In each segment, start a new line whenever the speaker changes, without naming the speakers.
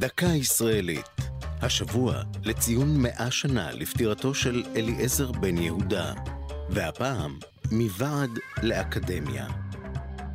דקה ישראלית. השבוע לציון מאה שנה לפטירתו של אליעזר בן יהודה. והפעם, מוועד לאקדמיה.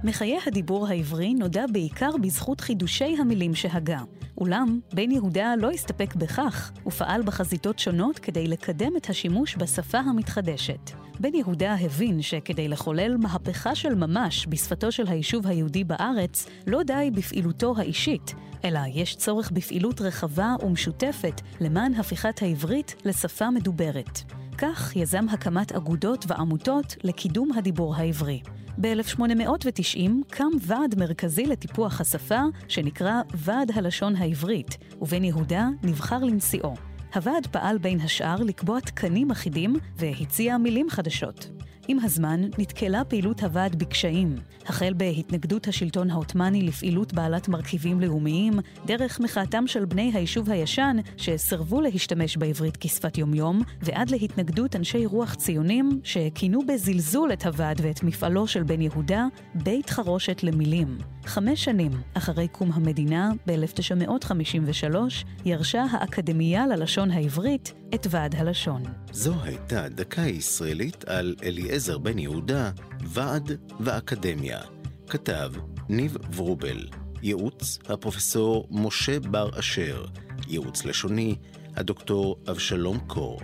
מחיי הדיבור העברי נודע בעיקר בזכות חידושי המילים שהגה. אולם, בן יהודה לא הסתפק בכך, ופעל בחזיתות שונות כדי לקדם את השימוש בשפה המתחדשת. בן יהודה הבין שכדי לחולל מהפכה של ממש בשפתו של היישוב היהודי בארץ, לא די בפעילותו האישית, אלא יש צורך בפעילות רחבה ומשותפת למען הפיכת העברית לשפה מדוברת. כך יזם הקמת אגודות ועמותות לקידום הדיבור העברי. ב-1890 קם ועד מרכזי לטיפוח השפה, שנקרא ועד הלשון העברית, ובן יהודה נבחר לנשיאו. הוועד פעל בין השאר לקבוע תקנים אחידים והציע מילים חדשות. עם הזמן נתקלה פעילות הוועד בקשיים, החל בהתנגדות השלטון העות'מאני לפעילות בעלת מרכיבים לאומיים, דרך מחאתם של בני היישוב הישן שסרבו להשתמש בעברית כשפת יומיום, ועד להתנגדות אנשי רוח ציונים שכינו בזלזול את הוועד ואת מפעלו של בן יהודה בית חרושת למילים. חמש שנים אחרי קום המדינה, ב-1953, ירשה האקדמיה ללשון העברית את ועד הלשון.
זו הייתה דקה ישראלית על אליעזר בן יהודה, ועד ואקדמיה. כתב ניב ורובל. ייעוץ הפרופסור משה בר אשר. ייעוץ לשוני הדוקטור אבשלום קור.